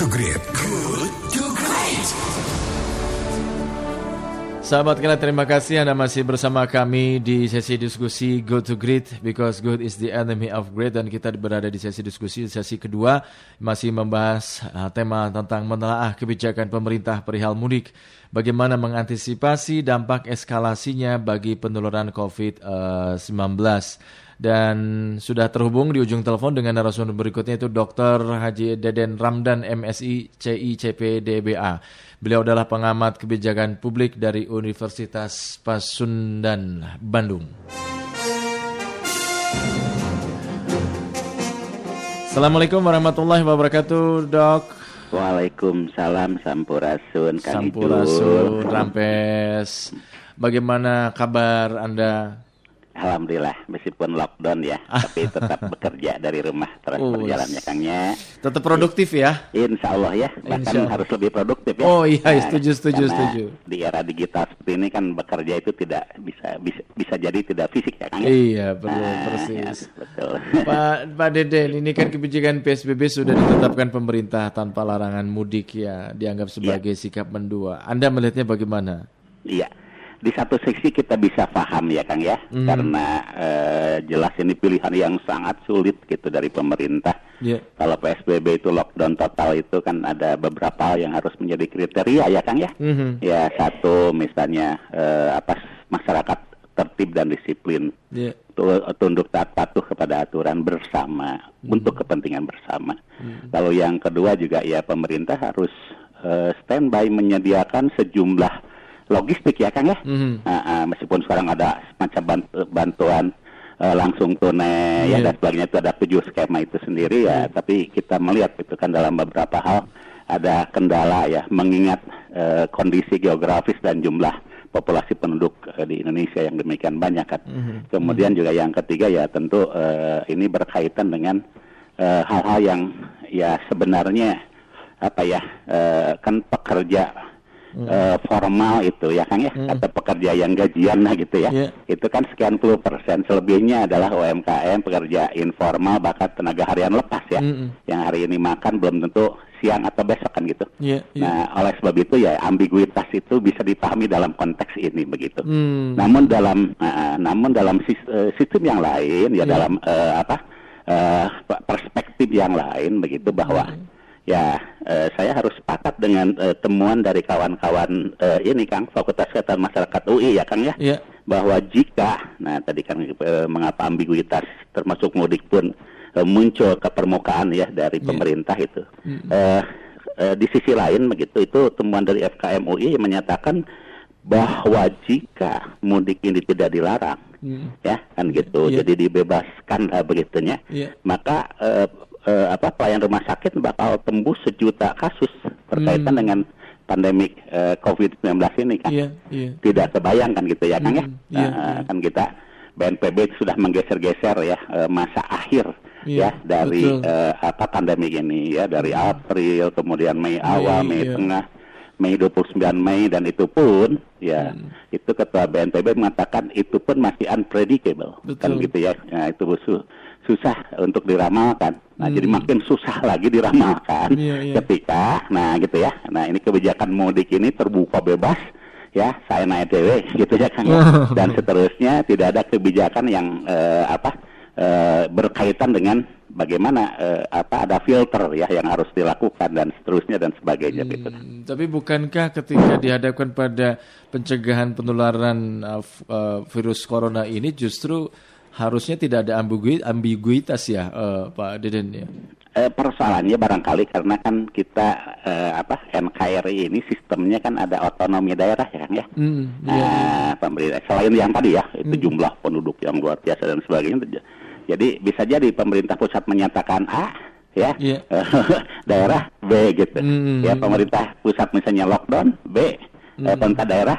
to Great. Good to Great. Sahabat kalian terima kasih Anda masih bersama kami di sesi diskusi Good to Great because good is the enemy of great dan kita berada di sesi diskusi sesi kedua masih membahas uh, tema tentang menelaah kebijakan pemerintah perihal mudik bagaimana mengantisipasi dampak eskalasinya bagi penularan COVID-19 dan sudah terhubung di ujung telepon dengan narasumber berikutnya itu Dr. Haji Deden Ramdan MSI CICP DBA. Beliau adalah pengamat kebijakan publik dari Universitas Pasundan, Bandung. Assalamualaikum warahmatullahi wabarakatuh, Dok. Waalaikumsalam Sampurasun Kang Sampurasun. Rampes. Bagaimana kabar Anda? Alhamdulillah meskipun lockdown ya, tapi tetap bekerja dari rumah terus Oh, berjalannya Kangnya. Tetap produktif ya? Insya Allah ya, bahkan Allah. harus lebih produktif ya. Oh iya, setuju, setuju, karena setuju. Di era digital seperti ini kan bekerja itu tidak bisa bisa, bisa jadi tidak fisik ya Kang ya. Iya, betul, Nah, persis. ya, betul. Pak Pak Deden, ini kan kebijakan PSBB sudah ditetapkan pemerintah tanpa larangan mudik ya, dianggap sebagai sikap mendua. Anda melihatnya bagaimana? Iya. Di satu sisi kita bisa paham ya Kang ya, Hmm. karena eh, jelas ini pilihan yang sangat sulit gitu dari pemerintah. Ya, Kalau PSBB itu lockdown total itu kan ada beberapa hal yang harus menjadi kriteria ya Kang ya. Mhm. Ya satu misalnya eh, apa masyarakat tertib dan disiplin tu- tunduk taat patuh kepada aturan bersama untuk kepentingan bersama. Lalu yang kedua juga ya pemerintah harus eh, standby menyediakan sejumlah logistik ya Kang ya. Mhm. Ah, ah, meskipun sekarang ada semacam bant- bantuan eh, langsung tunai ya Iya. dan sebagainya itu ada tujuh skema itu sendiri ya tapi kita melihat itu kan dalam beberapa hal ada kendala ya mengingat eh, kondisi geografis dan jumlah populasi penduduk eh, di Indonesia yang demikian banyak kan Mhm. kemudian juga yang ketiga ya tentu eh, ini berkaitan dengan eh, hal-hal yang ya sebenarnya apa ya eh, kan pekerja eh, formal itu ya Kang ya atau pekerja yang gajian lah gitu ya Iya. itu kan sekian puluh persen selebihnya adalah UMKM pekerja informal bahkan tenaga harian lepas ya Mm-mm. yang hari ini makan belum tentu siang atau besok kan gitu ya, ya. nah oleh sebab itu ya ambiguitas itu bisa dipahami dalam konteks ini begitu Hmm. namun dalam uh, namun dalam uh, sistem yang lain ya Iya. dalam uh, apa uh, pe- perspektif yang lain begitu bahwa ya uh, saya harus sepakat dengan uh, temuan dari kawan-kawan uh, ini Kang Fakultas Kesehatan Masyarakat UI ya Kang ya Ya, bahwa jika nah tadi kan eh, mengapa ambiguitas termasuk mudik pun eh, muncul ke permukaan ya dari Iya. pemerintah itu Eh, eh, di sisi lain begitu itu temuan dari FKM UI yang menyatakan bahwa jika mudik ini tidak dilarang Hmm. ya kan gitu Iya. jadi dibebaskan lah begitunya Iya. maka eh, eh, apa pelayan rumah sakit bakal tembus sejuta kasus berkaitan Hmm. dengan pandemik eh, COVID-19 ini kan Iya, iya. tidak kebayang kan gitu ya Kang ya. Hmm, iya, Nah, iya. kan kita BNPB sudah menggeser-geser ya eh, masa akhir Iya, ya dari eh, apa pandemi ini ya dari April kemudian Mei awal, Mei iya. tengah, Mei 29 Mei dan itu pun ya Hmm. itu ketua BNPB mengatakan itu pun masih unpredictable kan Betul. gitu ya. Nah, itu su- susah untuk diramalkan. Nah, jadi Hmm. makin susah lagi diramalkan Iya, iya. ketika nah gitu ya. Nah, ini kebijakan mudik ini terbuka bebas ya, saya naik dewe gitu ya Kang ya. dan seterusnya tidak ada kebijakan yang eh, apa eh, berkaitan dengan bagaimana eh, apa ada filter ya yang harus dilakukan dan seterusnya dan sebagainya gitu. Hmm, tapi bukankah ketika dihadapkan pada pencegahan penularan uh, uh, virus corona ini justru harusnya tidak ada ambigui- ambiguitas ya, uh, Pak Deden ya? Eh, persoalannya barangkali karena kan kita eh, apa NKRI ini sistemnya kan ada otonomi daerah ya Kang ya. Hmm, iya. Nah, pemerintah selain yang tadi ya itu jumlah penduduk yang luar biasa dan sebagainya. Jadi bisa jadi pemerintah pusat menyatakan A ya, Iya. daerah B gitu. Hmm. Ya pemerintah pusat misalnya lockdown B, eh, pemerintah daerah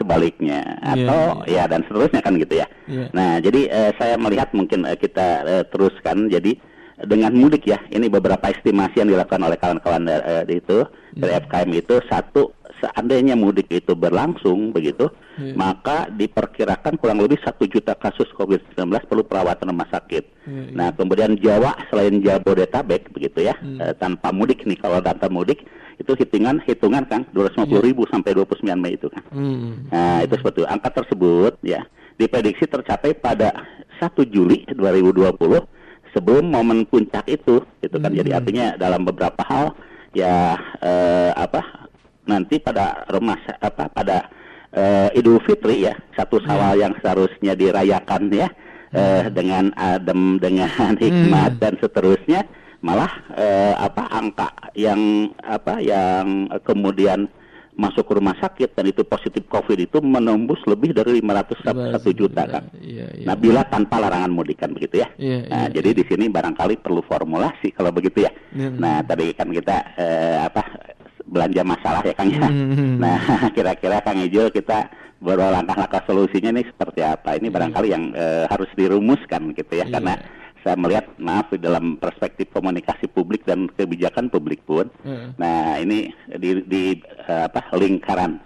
sebaliknya Iya, atau ya dan seterusnya kan gitu ya. Iya. Nah, jadi eh, saya melihat mungkin eh, kita eh, teruskan jadi dengan mudik ya. Ini beberapa estimasi yang dilakukan oleh kawan-kawan di itu dari FKM itu satu seandainya mudik itu berlangsung begitu, Iya. maka diperkirakan kurang lebih satu juta kasus COVID-19 perlu perawatan rumah sakit. Iya. Nah, kemudian Jawa selain Jabodetabek begitu ya, Hmm. eh, tanpa mudik nih kalau tanpa mudik itu hitungan hitungan kan 250 ribu sampai 29 Mei itu kan. Hmm. Nah, itu seperti itu. angka tersebut ya diprediksi tercapai pada 1 Juli 2020 sebelum momen puncak itu, gitu kan. Jadi artinya dalam beberapa hal ya eh, apa nanti pada rumah apa pada eh, Idul Fitri ya satu sawal yang seharusnya dirayakan ya eh, dengan adem dengan hikmat dan seterusnya malah eh, apa angka yang apa yang kemudian masuk ke rumah sakit dan itu positif COVID itu menembus lebih dari 501 juta kan. Iya, iya. Nah, bila tanpa larangan mudik kan begitu ya. Iya, nah, iya, jadi di sini barangkali perlu formulasi kalau begitu ya. Iya. Nah, tadi kan kita eh, apa belanja masalah ya Kang ya. Hmm. Nah, kira-kira Kang Ijo kita berlangkah-langkah solusinya ini seperti apa? Ini barangkali yang eh, harus dirumuskan gitu ya Iya. karena saya melihat maaf di dalam perspektif komunikasi publik dan kebijakan publik pun Heeh. Nah, ini di, di eh, apa lingkaran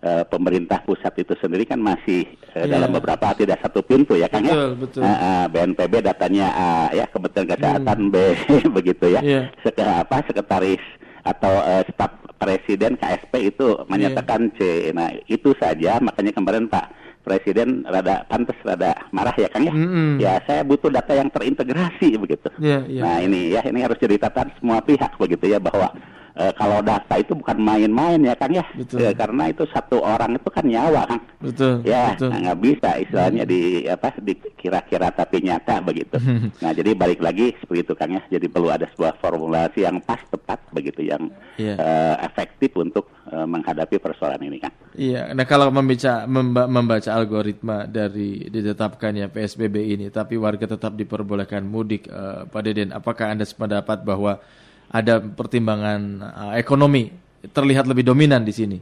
eh, pemerintah pusat itu sendiri kan masih eh, Iya. dalam beberapa tidak satu pintu ya Kang Betul, ya. betul. BNPB datanya eh, ya Kementerian Kesehatan B begitu ya. Iya. Sek- apa sekretaris atau eh, staf presiden KSP itu menyatakan C. Nah, itu saja makanya kemarin Pak Presiden rada pantas rada marah ya Kang ya. Mm-mm. Ya, saya butuh data yang terintegrasi begitu. Iya, iya. Nah ini ya ini harus jadi catatan semua pihak begitu ya bahwa eh, kalau data itu bukan main-main ya Kang ya, Betul. Eh, karena itu satu orang itu kan nyawa Kang. Betul. Ya betul. nah, nggak bisa istilahnya di apa dikira-kira tapi nyata begitu. nah jadi balik lagi seperti itu Kang ya. Jadi perlu ada sebuah formulasi yang pas tepat begitu yang Iya. eh, efektif untuk eh, menghadapi persoalan ini Kang. Iya, nah kalau membaca memba- membaca algoritma dari ditetapkannya PSBB ini, tapi warga tetap diperbolehkan mudik, eh, Pak Deden, apakah anda sependapat bahwa ada pertimbangan eh, ekonomi terlihat lebih dominan di sini?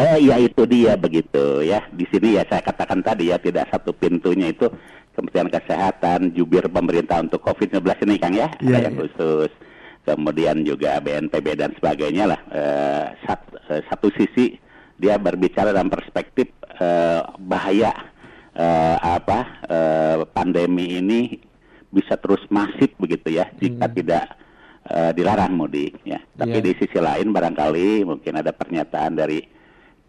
Eh, ya itu dia begitu ya. Di sini ya saya katakan tadi ya tidak satu pintunya itu Kementerian Kesehatan, jubir pemerintah untuk COVID-19 ini Kang ya, ada yang iya. khusus. Kemudian juga BNPB dan sebagainya lah. Eh, sat- eh, satu sisi dia berbicara dalam perspektif eh, bahaya eh, apa eh, pandemi ini bisa terus masif begitu ya jika tidak eh, dilarang mudik ya. Tapi Iya. di sisi lain barangkali mungkin ada pernyataan dari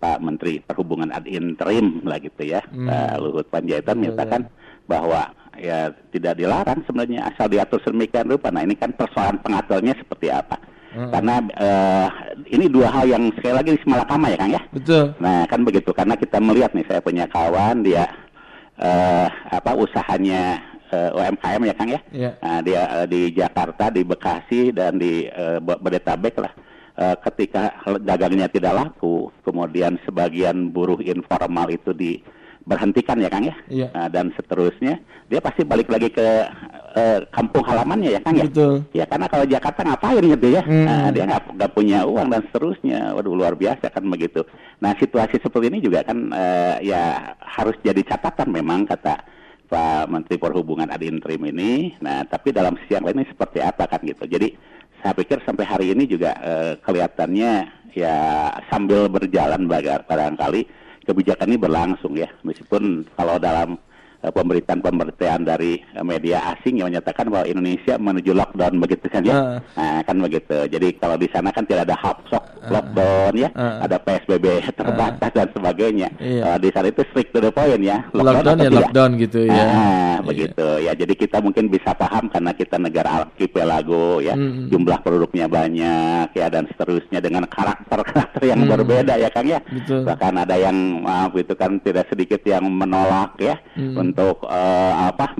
Pak Menteri Perhubungan ad interim lah gitu ya, Hmm. Pak Luhut Panjaitan menyatakan bahwa ya tidak dilarang sebenarnya asal diatur sedemikian rupa. Nah ini kan persoalan pengaturnya seperti apa? Hmm. Karena eh, ini dua hal yang sekali lagi semalakama ya Kang ya. Betul. Nah kan begitu karena kita melihat nih saya punya kawan dia eh, apa usahanya eh, UMKM ya Kang ya. Iya. Nah, dia eh, di Jakarta, di Bekasi dan di eh, Bo- Bodetabek lah. Eh, ketika dagangnya tidak laku, kemudian sebagian buruh informal itu diberhentikan ya Kang ya. Iya. Nah, dan seterusnya, dia pasti balik lagi ke eh, kampung halamannya ya Kang ya. Betul. Ya karena kalau Jakarta ngapain gitu ya, Hmm. Nah, dia nggak punya uang dan seterusnya, waduh luar biasa kan begitu. Nah situasi seperti ini juga kan eh, ya harus jadi catatan memang kata Pak Menteri Perhubungan ad interim ini. Nah tapi dalam sisi yang lain ini seperti apa kan gitu. Jadi saya pikir sampai hari ini juga eh, kelihatannya ya sambil berjalan barangkali kebijakan ini berlangsung ya, meskipun kalau dalam pemberitaan-pemberitaan dari eh, media asing yang menyatakan bahwa Indonesia menuju lockdown begitu kan ya. Ah. Nah, kan begitu. Jadi kalau di sana kan tidak ada hapsok lockdown ya, Ah. ada PSBB terbatas dan sebagainya. Iya. Eh, di sana itu strict to the point ya. Lockdown atau ya tidak? lockdown gitu ya. Ah, Iya. begitu ya. Jadi kita mungkin bisa paham karena kita negara archipelago ya, Mm-mm. jumlah penduduknya banyak ya dan seterusnya dengan karakter-karakter yang Mm. berbeda ya Kang ya. Betul. Bahkan ada yang maaf itu kan tidak sedikit yang menolak ya Mm. Untuk eh, apa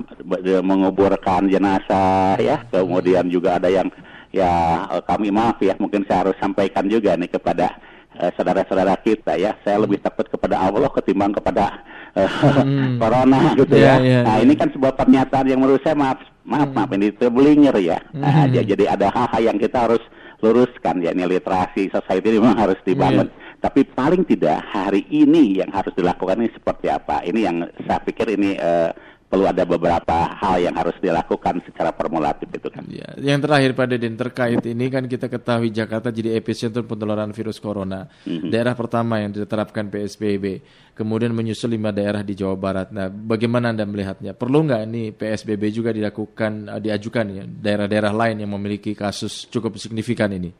menguburkan jenazah ya. Kemudian juga ada yang ya eh, kami maaf ya mungkin saya harus sampaikan juga nih kepada eh, saudara-saudara kita ya. Saya lebih takut kepada Allah ketimbang kepada eh, Hmm. corona gitu Iya, ya. iya, nah, iya. ini kan sebuah pernyataan yang menurut saya maaf maaf maaf ini terbelinger ya. Nah, Hmm. j- jadi ada hal-hal yang kita harus luruskan ya ini literasi society memang harus dibangun. Iya. Tapi paling tidak hari ini yang harus dilakukan ini seperti apa? Ini yang saya pikir ini eh, perlu ada beberapa hal yang harus dilakukan secara formulatif itu kan. Ya, yang terakhir Pak Deden terkait ini kan kita ketahui Jakarta jadi epicentrum penularan virus corona. Mm-hmm. Daerah pertama yang diterapkan PSBB, kemudian menyusul lima daerah di Jawa Barat. Nah, bagaimana Anda melihatnya? Perlu nggak ini PSBB juga dilakukan uh, diajukan ya daerah-daerah lain yang memiliki kasus cukup signifikan ini?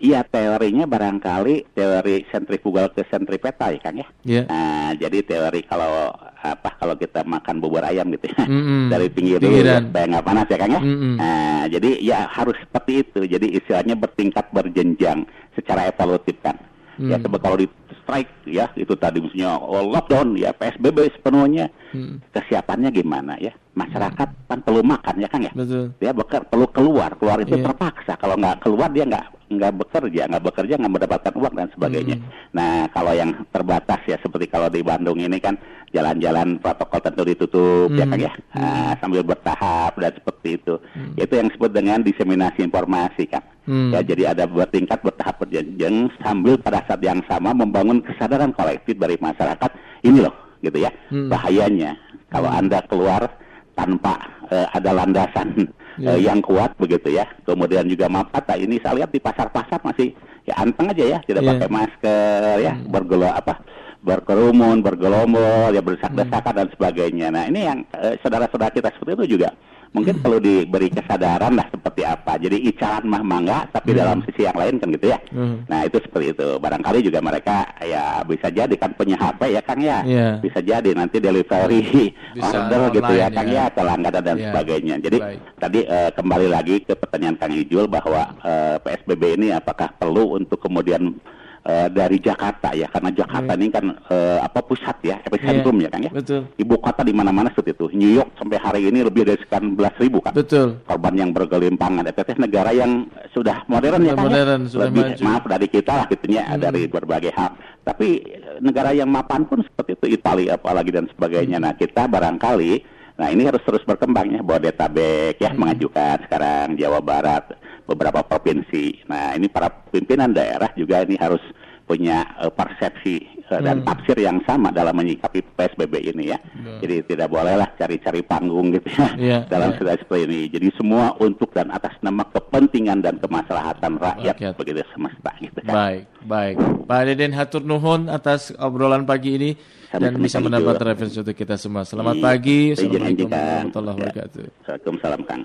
Iya teorinya barangkali teori sentrifugal ke sentripeta ya kan ya. Yeah. Nah, jadi teori kalau apa kalau kita makan bubur ayam gitu ya Mm-mm. dari pinggir dulu ya, Pinggiran. supaya nggak panas ya kan ya. Mm-mm. Nah, jadi ya harus seperti itu. Jadi istilahnya bertingkat berjenjang secara evolutif kan. Ya Mm. sebab kalau di strike ya. Itu tadi misalnya oh, lockdown ya PSBB sepenuhnya. Mm. kesiapannya gimana ya? Masyarakat kan perlu makan ya kan ya? Betul. dia beker, perlu keluar. Keluar itu Iya. terpaksa. Kalau nggak keluar dia nggak nggak bekerja. Nggak bekerja nggak mendapatkan uang dan sebagainya. Hmm. nah kalau yang terbatas ya seperti kalau di Bandung ini kan jalan-jalan protokol tentu ditutup ya Hmm. kan ya? Nah, sambil bertahap dan seperti itu. Itu yang disebut dengan diseminasi informasi kan Hmm. ya jadi ada bertingkat bertahap berjenjang sambil pada saat yang sama membangun kesadaran kolektif dari masyarakat ini loh gitu ya Hmm. bahayanya kalau anda keluar tanpa eh, ada landasan Ya. eh, yang kuat begitu ya. Kemudian juga maaf kata ini saya lihat di pasar-pasar masih ya anteng aja ya, tidak Ya. pakai masker ya, bergelo apa berkerumun, bergelombol, ya berdesak-desakan dan sebagainya. Nah, ini yang eh, saudara-saudara kita seperti itu juga mungkin perlu diberi kesadaran lah seperti apa. Jadi icaran mah mangga, tapi dalam sisi yang lain kan gitu ya. Hmm. Nah, itu seperti itu. Barangkali juga mereka ya bisa jadi kan punya HP ya Kang ya. Iya. Bisa jadi nanti delivery Bisa order gitu ya Kang ya. ya ke langganan dan Ya. sebagainya. Jadi Baik. tadi eh, kembali lagi ke pertanyaan Kang Ijul bahwa eh, PSBB ini apakah perlu untuk kemudian eh, dari Jakarta ya karena Jakarta ini kan eh, apa pusat ya epicentrum Iya. ya Kang ya. Betul. Ibu kota di mana-mana seperti itu. New York sampai hari ini lebih dari sekian belas ribu kan Betul. korban yang bergelimpangan. Itu teh negara yang sudah modern ya Sudah kan? ya? modern, sudah Lebih, maju. Maaf dari kita lah gitu ya, dari berbagai hal. Tapi eh, negara yang mapan pun seperti itu Italia apalagi dan sebagainya. Nah kita barangkali, nah ini harus terus berkembang ya. Bodetabek ya mengajukan sekarang Jawa Barat beberapa provinsi. Nah ini para pimpinan daerah juga ini harus punya eh, persepsi eh, dan tafsir yang sama dalam menyikapi PSBB ini ya. Jadi tidak bolehlah cari-cari panggung gitu ya Iya, dalam iya. situasi seperti ini. Jadi semua untuk dan atas nama kepentingan dan kemaslahatan rakyat, Rakyat. begitu semesta gitu kan. Baik, baik. Pak Deden hatur nuhun atas obrolan pagi ini dan Sama-sama, bisa mendapat referensi untuk kita semua. Selamat Iya, pagi. Assalamualaikum warahmatullahi Ya. wabarakatuh. Waalaikumsalam Kang.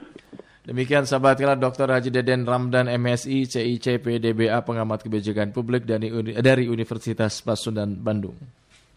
Demikian sahabat kita Dr. Haji Deden Ramdan MSI CICP DBA pengamat kebijakan publik dari dari Universitas Pasundan Bandung.